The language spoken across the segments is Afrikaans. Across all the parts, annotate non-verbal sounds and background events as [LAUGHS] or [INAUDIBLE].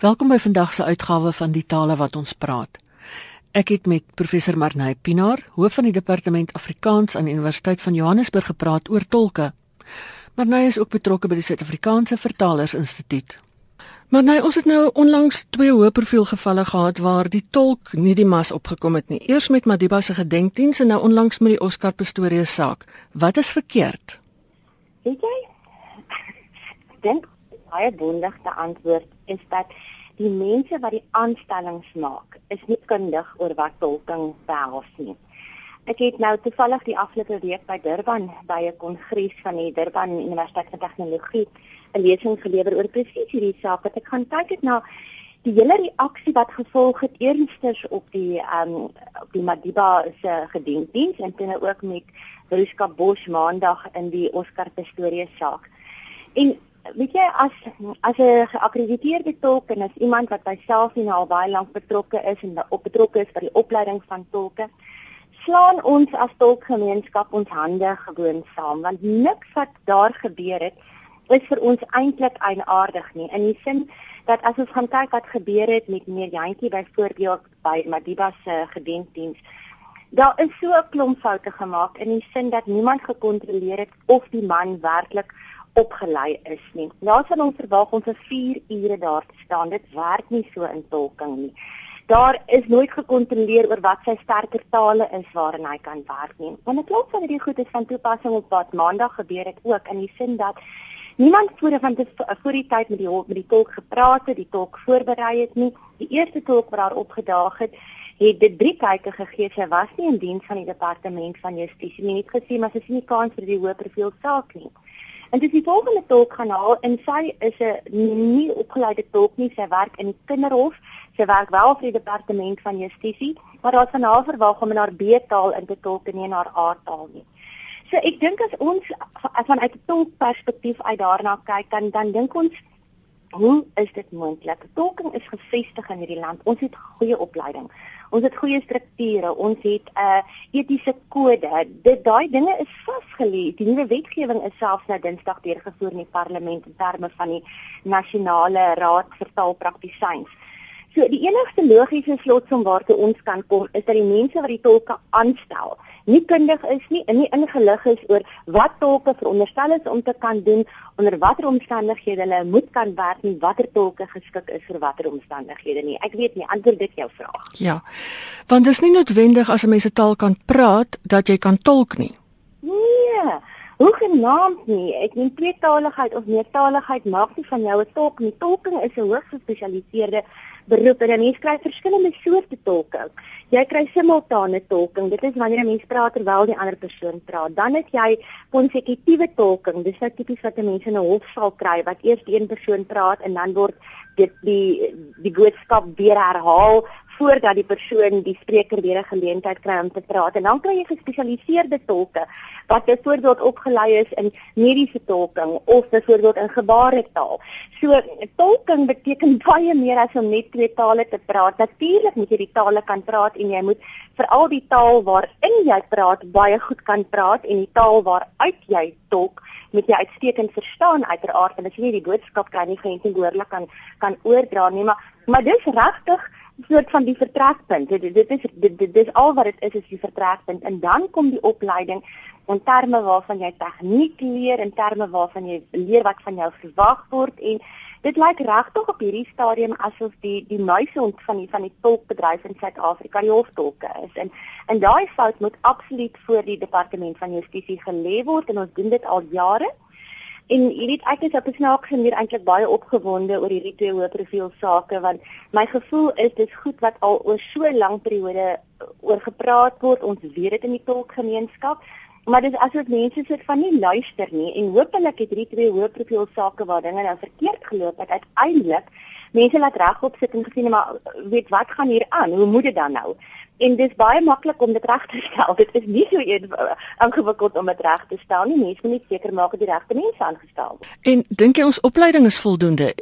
Welkom by vandag se uitgawe van die tale wat ons praat. Ek het met professor Marnay Pinaar, hoof van die departement Afrikaans aan die Universiteit van Johannesburg gepraat oor tolke. Marnay is ook betrokke by die Suid-Afrikaanse Vertalers Instituut. Marnay, ons het nou onlangs twee hoë profiel gevalle gehad waar die tolk nie die mas opgekom het nie. Eers met Madiba se gedenkdiens en nou onlangs met die Oscar Pistorius saak. Wat is verkeerd? Weet jy? [LAUGHS] Ek dink baie bondig te antwoord is dat die mense wat die aanstellings maak, is nie kundig oor wat tolking behels nie. Ek het nou toevallig die afgelope week by Durban by 'n kongres van die Durban Universiteit van Tegnologie 'n lesing gelewer oor presies hierdie saak ek gaan kyk het na die hele reaksie wat gevolg het eerstens op die ehm um, op die Madiba se gedenkdiens en dan ook met Ruska Bosch maandag in die Oscar Pistorius saak. En weet jy as as 'n geakkrediteerde tolk en as iemand wat myself nie al baie lank betrokke is en op betrokke is by die opleiding van tolke slaan ons as tolkgemeenskap ons hande gewoon saam want niks wat daar gebeur het is vir ons eintlik eienaardig nie in die sin dat as ons gaan kyk wat gebeur het met meneer Jantjie byvoorbeeld by Madiba se gedenkdiens daar is so 'n klomp foute gemaak in die sin dat niemand gekontroleer het of die man werklik opgelei is nie. Nou sal ons verwag om vir 4 ure daar te staan. Dit werk nie so in tolking nie. Daar is nooit gekontroleer oor wat sy sterker tale is waarin hy kan werk nie. Want ek glo dat dit goed is van toepassing op wat maandag gebeur het ook in die sin dat niemand voor van die voor die tyd met die met die tolk gepraat het, die tolk voorberei het nie. Die eerste tolk wat daar opgedaag het, het dit drie kykke gegee. Sy was nie in diens van die departement van justisie nie. Net gesê maar sy sien nie kans vir die hoë profiel saak nie. En dis die volgende tolk gaan haal en sy is 'n nie opgeleide tolk nie, sy werk in die kinderhof. Sy werk wel vir die departement van justisie, maar daar is van haar verwag om in haar B-taal in te tolk en nie in haar A-taal nie. So ek dink as ons vanuit 'n tolkperspektief uit daarna kyk, dan dan dink ons hoe is dit moontlik? Tolking is gevestig in hierdie land. Ons het goeie opleiding. Ons het goeie strukture, ons het 'n uh, etiese kode. Dit daai dinge is vasgelê. Die nuwe wetgewing is selfs nou Dinsdag deurgevoer in die parlement in terme van die nasionale raad vir taalpraktisyns. So die enigste logiese slotsom waartoe ons kan kom is dat die mense wat die tolke aanstel, nie kundig is nie nie ingelig is oor wat tolke veronderstel is om te kan doen onder watter omstandighede hulle moet kan werk en watter tolke geskik is vir watter omstandighede nie. Ek weet nie antwoord dit jou vraag. Ja. Want dit is nie noodwendig as 'n mens 'n taal kan praat dat jy kan tolk nie. Nee. Hoe genaamd nie. Ek meen tweetaligheid of meertaligheid maak nie van jou 'n tolk nie. Tolking is 'n hoogs gespesialiseerde beroep en 'n mens kry verskillende soorte tolking. Jy kry simultane tolking. Dit is wanneer 'n mens praat terwyl die ander persoon praat. Dan het jy konsekutiewe tolking. Dis nou tipies wat mense in 'n hof sal kry wat eers een persoon praat en dan word dit die die boodskap weer herhaal voordat die persoon die spreker weer 'n geleentheid kry om te praat en dan kry jy gespesialiseerde tolke wat byvoorbeeld opgelei is in mediese tolking of byvoorbeeld in gebaretaal. So tolking beteken [LAUGHS] baie meer as om net twee tale te praat. Natuurlik moet jy die tale kan praat en jy moet veral die taal waarin jy praat baie goed kan praat en die taal waaruit jy tolk moet jy uitstekend verstaan uiteraard en as jy nie die boodskap kry nie, gaan jy nie behoorlik kan kan oordra nie, maar maar dis regtig soort van die vertrekpunt. Dit dit is dit, dit dis al wat dit is is die vertrekpunt en dan kom die opleiding in terme waarvan jy tegniek leer, in terme waarvan jy leer wat van jou verwag word en dit lyk regtig op hierdie stadium asof die die muisehond van die van die tolkbedryf in Suid-Afrika die hoftolke is. En en daai fout moet absoluut voor die departement van justisie gelê word en ons doen dit al jare. En jy weet ek is op 'n snaakse manier eintlik baie opgewonde oor hierdie twee hoë profiel sake want my gevoel is dis goed wat al oor so lank periode oor gepraat word. Ons weet dit in die tolkgemeenskap, maar dis asof mense sit van nie luister nie en hopelik het hierdie twee hoë profiel sake waar dinge nou verkeerd geloop het uiteindelik mense laat regop sit en gesien maar weet wat gaan hier aan? Hoe moet dit dan nou? En dis baie maklik om dit reg te [LAUGHS] stel. Dit is nie so ingewikkeld om dit reg te stel nie. Mense moet net seker maak dat die regte mense aangestel word. En dink jy ons opleiding is voldoende?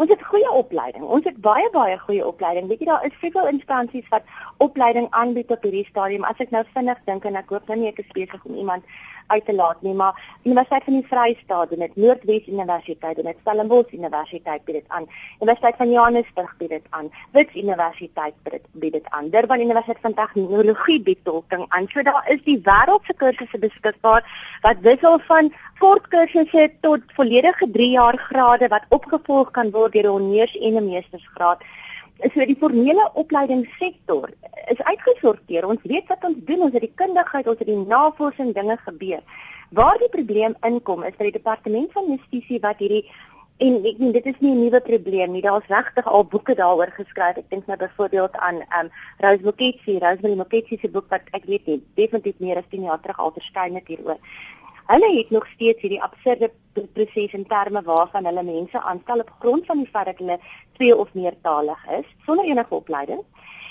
Ons het goeie opleiding. Ons het baie baie goeie opleiding. Weet jy daar is soveel instansies wat opleiding aanbied op hierdie stadium. As ek nou vinnig dink en ek hoop nou nie ek is besig om iemand uit te laat nie, maar Universiteit van die Vrystaat doen dit, Noordwes Universiteit doen dit, Stellenbosch Universiteit bied dit aan, Universiteit van Johannesburg bied dit aan, Wits Universiteit bied dit aan, Durban Universiteit van Tegnologie bied tolking aan. So daar is die wêreldse kursusse beskikbaar wat wissel van kort kursusse tot volledige 3 jaar grade wat opgevolg kan word deur 'n honeurs en 'n meestersgraad so die formele opleidingssektor is uitgesorteer. Ons weet wat ons doen, ons het die kundigheid, ons het die navorsing dinge gebeur. Waar die probleem inkom is dat die departement van justisie wat hierdie en ek dink dit is nie 'n nuwe probleem nie. Daar's regtig al boeke daaroor geskryf. Ek dink nou byvoorbeeld aan um Rose Moketsi, Rose Moketsi se boek wat ek weet nie, definitief meer as 10 jaar terug al verskyn het hieroor. Hulle het nog steeds hierdie absurde proses in terme waarvan hulle mense aanstel op grond van die feit dat hulle twee of meer talig is sonder enige opleiding.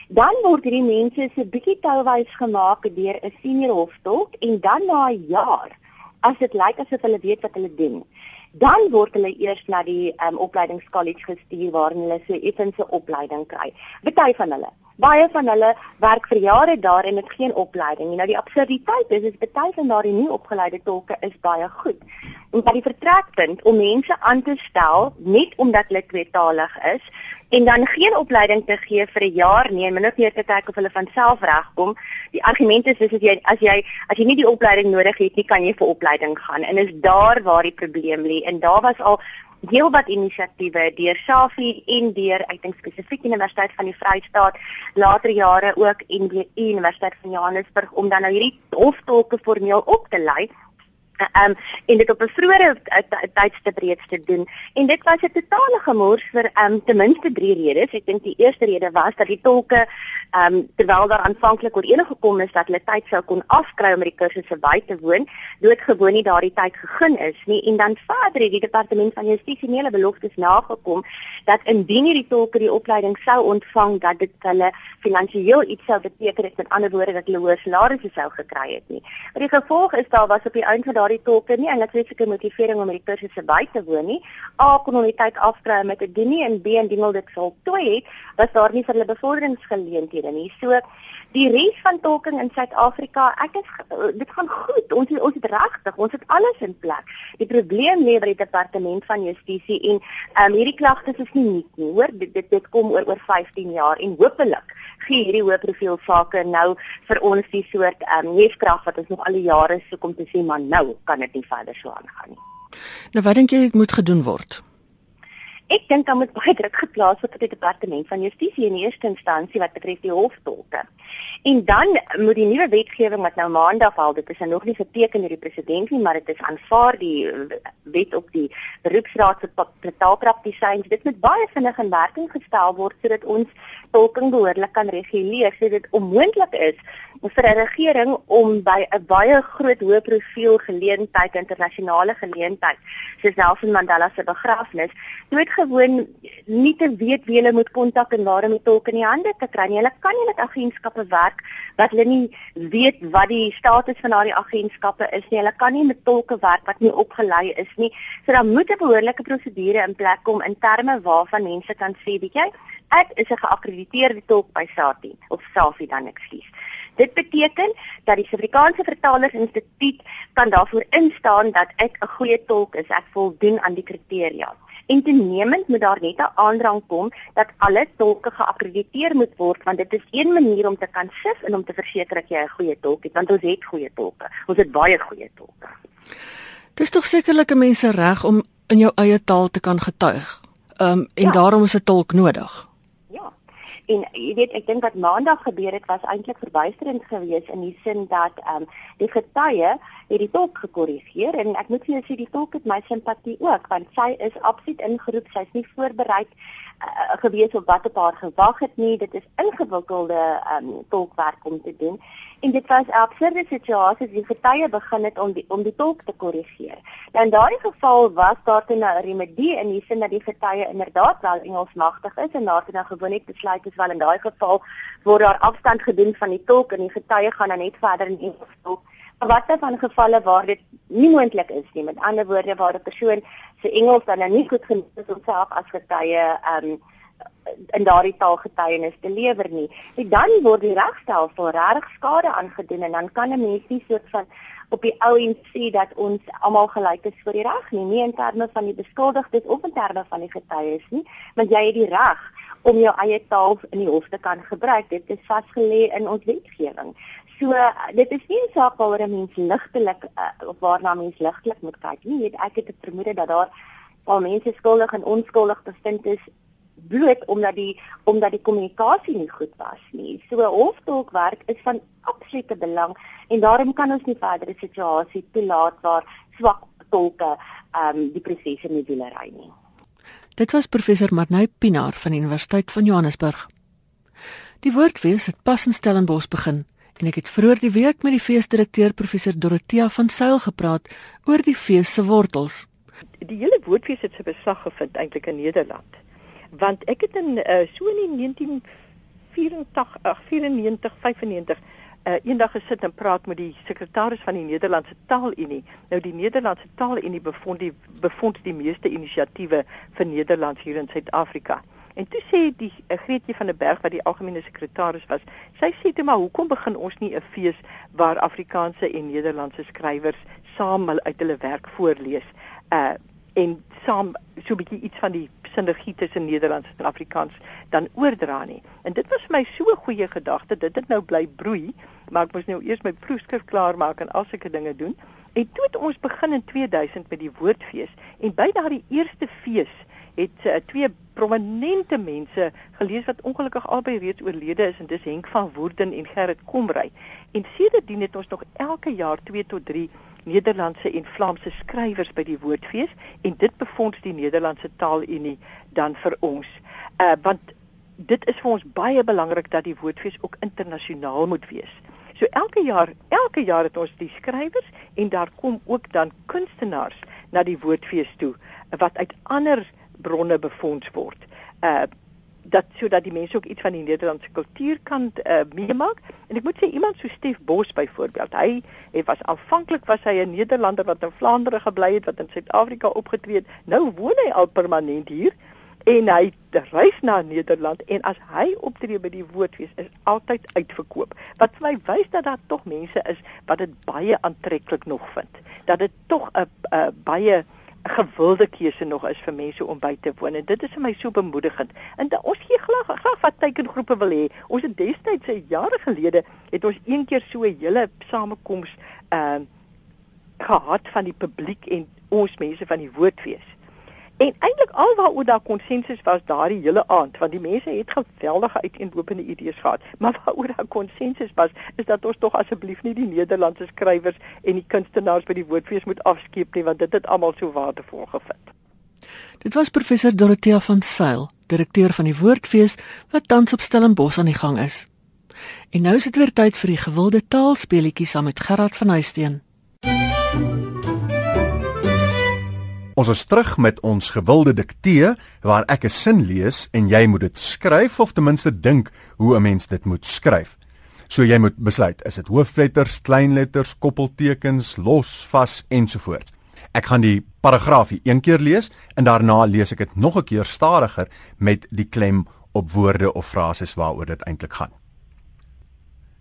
Dan word hierdie mense se bietjie touwys gemaak deur 'n senior hoftolk en dan na 'n jaar as dit lyk asof hulle weet wat hulle doen. Dan word hulle eers na die um, opleidingskollege gestuur waar hulle so effense opleiding kry. Party van hulle baie van hulle werk vir jare daar en het geen opleiding nie. Nou die absurditeit is is baie van daardie nie opgeleide tolke is baie goed. En dat die vertrekpunt om mense aan te stel net omdat hulle tweetalig is en dan geen opleiding te gee vir 'n jaar nie en min of meer te kyk of hulle van self regkom. Die argument is is as jy as jy as jy nie die opleiding nodig het nie, kan jy vir opleiding gaan. En is daar waar die probleem lê. En daar was al heelwat inisiatiewe deur Safi en deur ek dink spesifiek Universiteit van die Vrystaat later jare ook NWU Universiteit van Johannesburg om dan nou hierdie hoftolke formeel op te lei um, en dit op 'n vroeëre tydstip reeds te doen. En dit was 'n totale gemors vir um, ten minste drie redes. Ek dink die eerste rede was dat die tolke um, terwyl daar aanvanklik oor enige gekom is dat hulle tyd sou kon afkry om die kursusse by te woon doodgewoon nie daardie tyd gegee is nie. En dan verder het die departement van justisie hele beloftes nagekom dat indien hierdie tolke die opleiding sou ontvang dat dit hulle finansiëel iets sou beteken met ander woorde dat hulle hoër salarisse sou gekry het nie. Maar die gevolg is daar was op die einde van daardie tolke nie eintlik fisieke motivering om hierdie kursusse by te woon nie. A kon hulle tyd afkry met 'n dienie en B indien hulle dit toe het, was daar nie vir hulle bevorderingsgeleenthede nie. So die res van tolking in Suid-Afrika, ek is dit gaan goed. Ons ons het regtig, ons het alles in plek. Die probleem lê by die departement van justisie en um, hierdie klagtes is nie nuut nie. Hoor, dit dit, dit kom oor oor 15 jaar en hopelik gee hierdie hoë profiel sake nou vir ons die soort ehm um, hefkrag wat ons nog al die jare soek om te sê maar nou kan dit nie verder so aangaan nie. Nou wat dink jy moet gedoen word? Ek dink dan moet baie druk geplaas word op die departement van justisie in eerste instansie wat betref die hoftolke. En dan moet die nuwe wetgewing wat nou maandag al dit is nog nie geteken deur die president nie, maar dit is aanvaar die wet op die beroepsraad se taalpraktisyns. Dit moet baie vinnig in werking gestel word sodat ons tolking behoorlik kan reguleer sodat dit onmoontlik is vir 'n regering om by 'n baie groot hoë profiel geleentheid, internasionale geleentheid, soos Nelson Mandela se begrafnis, nooit gewoon nie te weet wie hulle moet kontak en waar om die tolke in die hande te kry nie. Hulle kan nie met agentskappe werk wat hulle nie weet wat die status van daardie agentskappe is nie. Hulle kan nie met tolke werk wat nie opgelei is nie. So dan moet 'n behoorlike prosedure in plek kom in terme waarvan mense kan sê, weet jy, ek is 'n geakkrediteerde tolk by SATI of SAFI dan ekskuus. Dit beteken dat die Suid-Afrikaanse Vertalersinstituut kan daarvoor instaan dat ek 'n goeie tolk is, ek voldoen aan die kriteria. En toenemend moet daar net 'n aandrang kom dat alle tolke geakkrediteer moet word want dit is een manier om te kan sif en om te verseker dat jy 'n goeie tolk het want ons het goeie tolke. Ons het baie goeie tolke. Dis tog sekerlik 'n mens se reg om in jou eie taal te kan getuig. Ehm um, en ja. daarom is 'n tolk nodig. En jy weet, ek dink wat maandag gebeur het was eintlik verbuisterend geweest in die sin dat ehm um, die getuie het die tolk gekorrigeer en ek moet vir jou sê die tolk het my simpatie ook want sy is absoluut ingeroep, sy's nie voorberei uh, gewees op wat op haar gewag het nie. Dit is ingewikkelde ehm um, tolkwerk om te doen. En dit was 'n absurde situasie as die getuie begin het om die om die tolk te korrigeer. Nou in daardie geval was daar toe 'n nou remedie in die sin dat die getuie inderdaad wel Engels magtig is en daar het nou gewoon net besluit is wel in daai geval word daar afstand gedoen van die tolk en die getuie gaan dan net verder in Engels tolk Wat van gevalle waar dit nie moontlik is nie. Met ander woorde waar 'n persoon se Engels dan nou nie goed genoeg is om self as getuie um in daardie taal getuienis te lewer nie. En dan word die regstelsel regtig skade aangedoen en dan kan 'n mens nie soort van op die ou en sê dat ons almal gelyk is vir die reg nie, nie in terme van die beskuldigdes of in terme van die getuies nie, want jy het die reg om jou eie taal in die hof te kan gebruik. Dit is vasgelê in ons wetgewing. So dit is nie 'n saak waaroor 'n mens ligtelik uh, of waarna mens ligtelik moet kyk nie. Weet, ek het die vermoede dat daar al mense skuldig en onskuldig bevind is bloot omdat die omdat die kommunikasie nie goed was nie. So hoftolkwerk is van absolute belang en daarom kan ons nie verdere situasie toelaat waar swak tolke ehm um, die prosesse nie wielery nie. Dit was professor Marnay Pinaar van die Universiteit van Johannesburg. Die woordfees het pas in Stellenbosch begin en ek het vroeër die week met die feesdirekteur professor Dorothea van Sail gepraat oor die fees se wortels. Die hele woordfees het sy besag gevind eintlik in Nederland. Want ek het in uh, so in 1984 ag 94 95 uh, eendag gesit en praat met die sekretaris van die Nederlandse Taalunie. Nou die Nederlandse Taalunie bevond die bevond die meeste inisiatiewe vir Nederlands hier in Suid-Afrika. En toe sê die uh, Greetjie van der Berg wat die algemene sekretaris was, sy sê toe maar hoekom begin ons nie 'n fees waar Afrikaanse en Nederlandse skrywers saam uit hulle werk voorlees uh en saam so 'n bietjie iets van die sinergie tussen Nederlands en Afrikaans dan oordra nie. En dit was vir my so 'n goeie gedagte. Dit het nou bly broei, maar ek moes nou eers my proefskrif klaar maak en al sulke dinge doen. En toe het ons begin in 2000 met die woordfees en by daardie eerste fees het uh, twee prominente mense gelees wat ongelukkig albei reeds oorlede is en dis Henk van Woerden en Gerrit Komrey. En sedertdien het ons nog elke jaar 2 tot 3 Nederlandse en Vlaamse skrywers by die woordfees en dit befonds die Nederlandse Taalunie dan vir ons. Uh want dit is vir ons baie belangrik dat die woordfees ook internasionaal moet wees. So elke jaar, elke jaar het ons die skrywers en daar kom ook dan kunstenaars na die woordfees toe wat uit ander bronne befonds word. Uh dat sodat die mense ook iets van die Nederlandse kultuur kan uh, meemaak. En ek moet sê iemand so Stef Bos byvoorbeeld, hy hy was aanvanklik was hy 'n Nederlander wat in Vlaandere gebly het, wat in Suid-Afrika opgetree het. Nou woon hy al permanent hier en hy reis na Nederland en as hy optree by die woordfees is altyd uitverkoop. Wat vir my wys dat daar tog mense is wat dit baie aantreklik nog vind. Dat dit tog 'n baie 'n gewilde keuse nog is vir mense om by te woon en dit is vir my so bemoedigend. En da, ons gee graag graag wat teikengroepe wil hê. Ons het destyds se jare gelede het ons een keer so 'n hele samekoms ehm uh, gehad van die publiek en ons mense van die woordfees. En eintlik alwaaroor daar konsensus was daardie hele aand, want die mense het geweldige uiteenlopende idees gehad, maar waaroor daar konsensus was, is dat ons tog asseblief nie die Nederlandse skrywers en die kunstenaars by die woordfees moet afskeep nie, want dit het almal so waardevol gevind. Dit was professor Dorothea van Sail, direkteur van die Woordfees wat tans op Stellenbosch aan die gang is. En nou is dit weer tyd vir die gewilde taalspeletjie saam met Gerard van Huisteen. Ons is terug met ons gewilde diktee waar ek 'n sin lees en jy moet dit skryf of ten minste dink hoe 'n mens dit moet skryf. So jy moet besluit, is dit hoofletters, kleinletters, koppeltekens, los, vas ensovoorts. Ek gaan die paragraafie een keer lees en daarna lees ek dit nog 'n keer stadiger met die klem op woorde of frases waaroor dit eintlik gaan.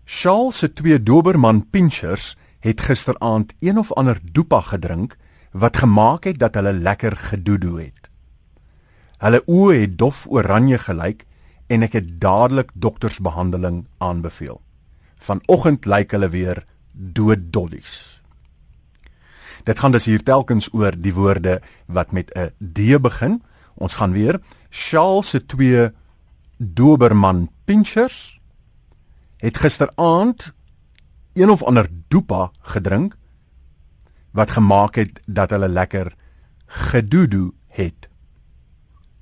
Charles se twee doberman pinchers het gisteraand een of ander dopa gedrink wat gemaak het dat hulle lekker gedoedoe het. Hulle oë het dof oranje gelyk en ek het dadelik doktersbehandeling aanbeveel. Vanoggend lyk hulle weer dood dollies. Dit gaan dus hier telkens oor die woorde wat met 'n D begin. Ons gaan weer Charles se twee Doberman pinchers het gisteraand een of ander dopa gedrink wat gemaak het dat hulle lekker gedoedoe het.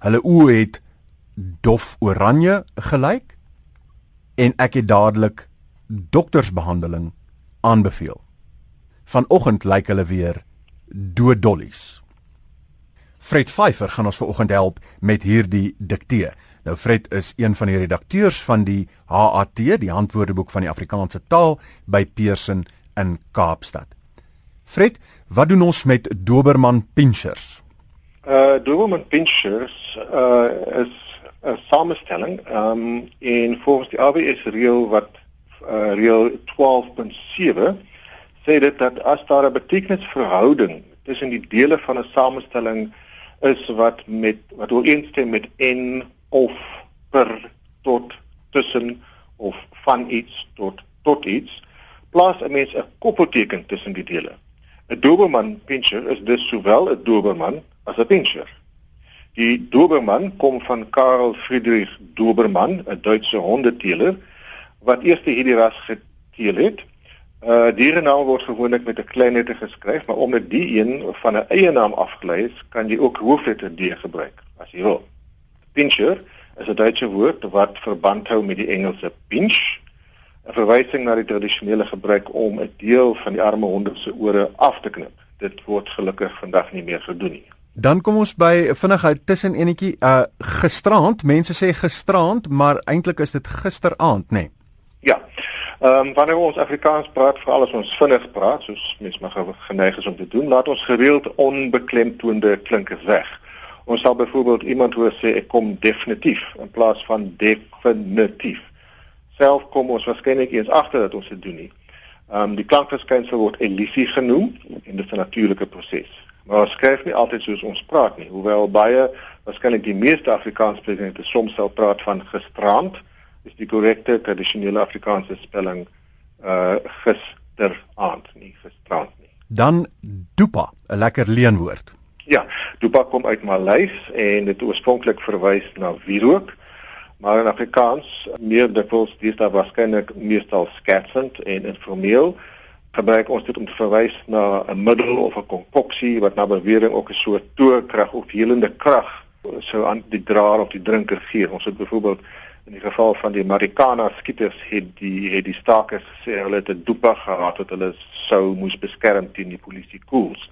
Hulle oë het dof oranje gelyk en ek het dadelik doktersbehandeling aanbeveel. Vanoggend lyk hulle weer dooddollies. Fred Pfeifer gaan ons vanoggend help met hierdie diktee. Nou Fred is een van die redakteurs van die HAT, die Handwoordeboek van die Afrikaanse taal by Pearson in Kaapstad. Fred, wat doen ons met Doberman pinchers? Uh Doberman pinchers uh is 'n samestelling um, en volgens die ABS reël wat uh reël 12.7 sê dit dat as daar 'n betekenisverhouding tussen die dele van 'n samestelling is wat met wat ooreenstem met en of per tot tussen of van iets tot tot iets plaas 'n mens 'n koppelteken tussen die dele. 'n Doberman pinscher is dus sowel 'n Doberman as 'n pinscher. Die Doberman kom van Karl Friedrich Doberman, 'n Duitse hondeteeler wat eers hierdie ras geteel het. Uh die naam word gewoonlik met 'n klein letter geskryf, maar omdat die een van 'n eie naam afgelei is, kan jy ook hoofletter D gebruik as jy wil. Pinscher is 'n Duitse woord wat verband hou met die Engelse pinch, 'n verwysing na die tradisionele gebruik om 'n deel van die arme honde se ore af te knip. Dit word gelukkig vandag nie meer gedoen nie. Dan kom ons by vinnigheid tussen enetjie uh gisterand, mense sê gisterand, maar eintlik is dit gisteraand, nê? Nee. Ja. Ehm um, wanneer ons Afrikaans praat, veral as ons vinnig praat, soos mense maar geneig is om te doen, laat ons gereeld onbeklemtoonde klinke weg. Ons sal byvoorbeeld iemand hoor sê ek kom definitief in plaas van definitief. Self kom ons waarskynlik eens agter dat ons dit doen nie. Ehm um, die klankverskynsel word elisie genoem en dit is 'n natuurlike proses. Maar ons skryf nie altyd soos ons praat nie, hoewel baie waarskynlik die meeste Afrikaanssprekende soms sal praat van gisterand is die korrekte tradisionele Afrikaanse spelling uh gisteraand nie gisterand nie. Dan dupa, 'n lekker leenwoord. Ja, dupa kom uit Maleis en dit oorspronklik verwys na wierook. Maar in Afrikaans meer dikwels dis daar waarskynlik meestal skatsend en informeel gebruik ons dit om te verwys na 'n middel of 'n konkoksie wat na bewering ook 'n soort toekrag of helende krag sou aan die draer of die drinker gee. Ons het byvoorbeeld in die geval van die Marikana skieters het die het die stakers gesê hulle het 'n doepa gehad wat hulle sou moes beskerm teen die polisie koels.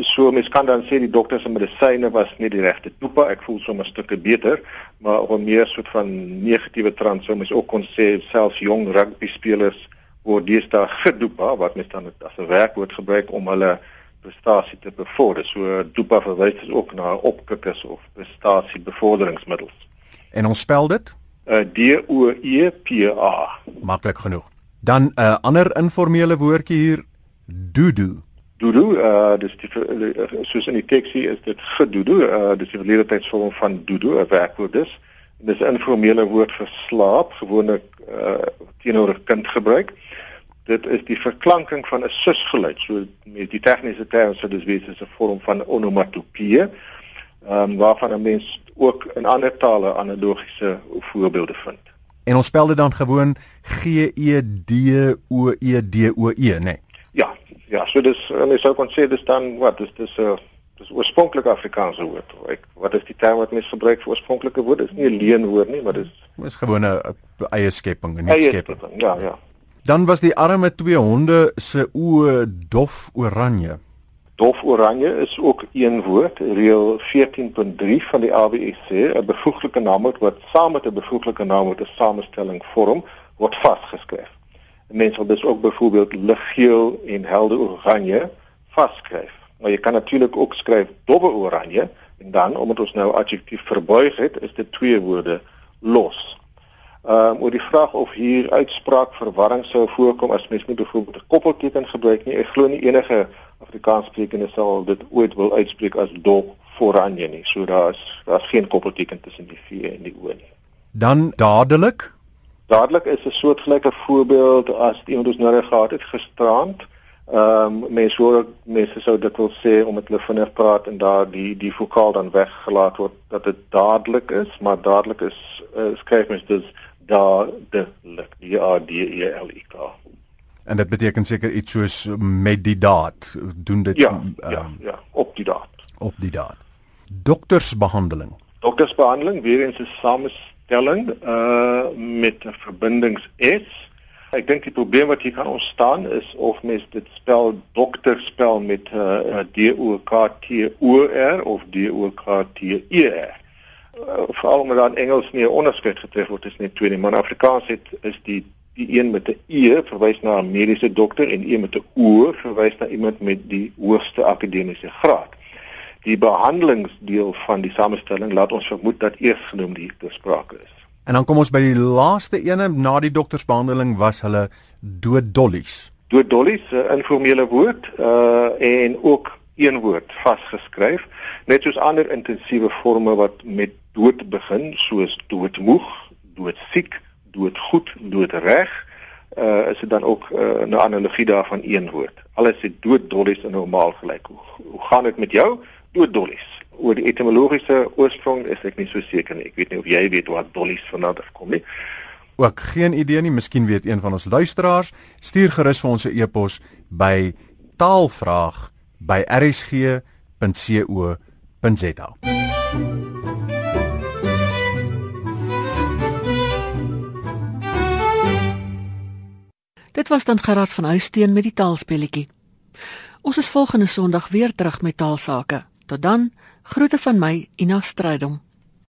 So mens kan dan sê die dokters en medisyne was nie die regte doepa. Ek voel sommer 'n stukkie beter, maar op 'n meer soort van negatiewe trant sou mens ook kon sê selfs jong rugby spelers word deesdae gedoepa wat mens dan as 'n werkwoord gebruik om hulle prestasie te bevorder. So doepa verwys dus ook na opkikkers of prestasiebevorderingsmiddels. En ons spel dit? Uh, D O E P A. Maklik genoeg. Dan 'n uh, ander informele woordjie hier, doodoo. Doodoo, uh dis die soos in die teksie is dit gedoodoo, uh dis die verlede tydsvorm van doodoo, 'n werkwoord is. Dis 'n informele woord vir slaap, gewoonlik uh teenoor 'n kind gebruik. Dit is die verklanking van 'n susgeluid. So met die tegniese term sou dis wees 'n vorm van onomatopee ehm um, waarvan 'n mens ook in ander tale analogiese voorbeelde vind. En ons spel dit dan gewoon G E D O E D O E, né? Nee. Ja, ja, so dis en ek sou kon sê dis dan wat dis dis 'n uh, dis oorspronklik Afrikaanse woord. Ek wat is die term wat mens gebruik vir oorspronklike woord? Dis nie 'n leenwoord nie, maar dis dis gewoon 'n eie skepping, 'n nuwe skepping. Ja, ja. Dan was die arme twee honde se oë dof oranje. Dof oranje is ook een woord, reël 14.3 van die sê 'n bevoeglike naamwoord wat saam met 'n bevoeglike naamwoord 'n samestelling vorm, word vasgeskryf. Mense wil dus ook byvoorbeeld liggeel en helder oranje vasskryf. Maar jy kan natuurlik ook skryf dowwe oranje en dan omdat ons nou adjektief verbuig het, is dit twee woorde los. Ehm um, oor die vraag of hier uitspraak verwarring sou voorkom as mens met byvoorbeeld 'n koppelteken gebruik nie. Ek glo nie enige Afrikaanssprekende sal dit ooit wil uitspreek as dop vooranje nie. So daar's daar's geen koppelteken tussen die V en die O nie. Dan dadelik. Dadelik is 'n soortgelyke voorbeeld as iemand ons nou gehad het gisterand. Ehm um, mense hoor mense sou dit wil sê om met hulle vinnig praat en daar die die vokaal dan weggelaat word dat dit dadelik is, maar dadelik is uh, skryf mens dus dadelik. D A D E L I K. En dit beteken seker iets soos met die daad doen dit ja, um, ja, ja, op die daad. Op die daad. Doktersbehandeling. Doktersbehandeling weer eens 'n samestelling uh met 'n verbindings S. Ek dink die probleem wat hier kan ontstaan is of mens dit spel dokter spel met 'n uh, D O K T O R of D O K T E R. Uh, veral omdat dan Engels nie 'n onderskeid getref word tussen die twee nie, maar in Afrikaans het is die Die een met 'n E verwys na 'n mediese dokter en een met 'n O verwys na iemand met die hoogste akademiese graad. Die behandelingsdeel van die samestelling laat ons vermoed dat eersgenoemde hier te sprake is. En dan kom ons by die laaste ene na die doktersbehandeling was hulle dooddollies. Dooddollies 'n informele woord uh en ook een woord vasgeskryf, net soos ander intensiewe forme wat met dood begin, soos doodmoeg, doodsiek, doodgoed, doodreg. Uh is dit dan ook uh, 'n analogie daarvan een woord. Alles is dooddollies en normaal gelyk. Hoe, hoe gaan dit met jou? Dooddollies oor die etimologiese oorsprong is ek nie so seker nie. Ek weet nie of jy weet wat dollies vandaan kom nie. Ook geen idee nie. Miskien weet een van ons luisteraars. Stuur gerus vir ons 'n e-pos by taalvraag@rsg.co.za. Dit was dan Gerard van Huisteen met die taalspelletjie. Ons is volgende Sondag weer terug met taalsake. Tot dan. Groete van my, Ina Strydom.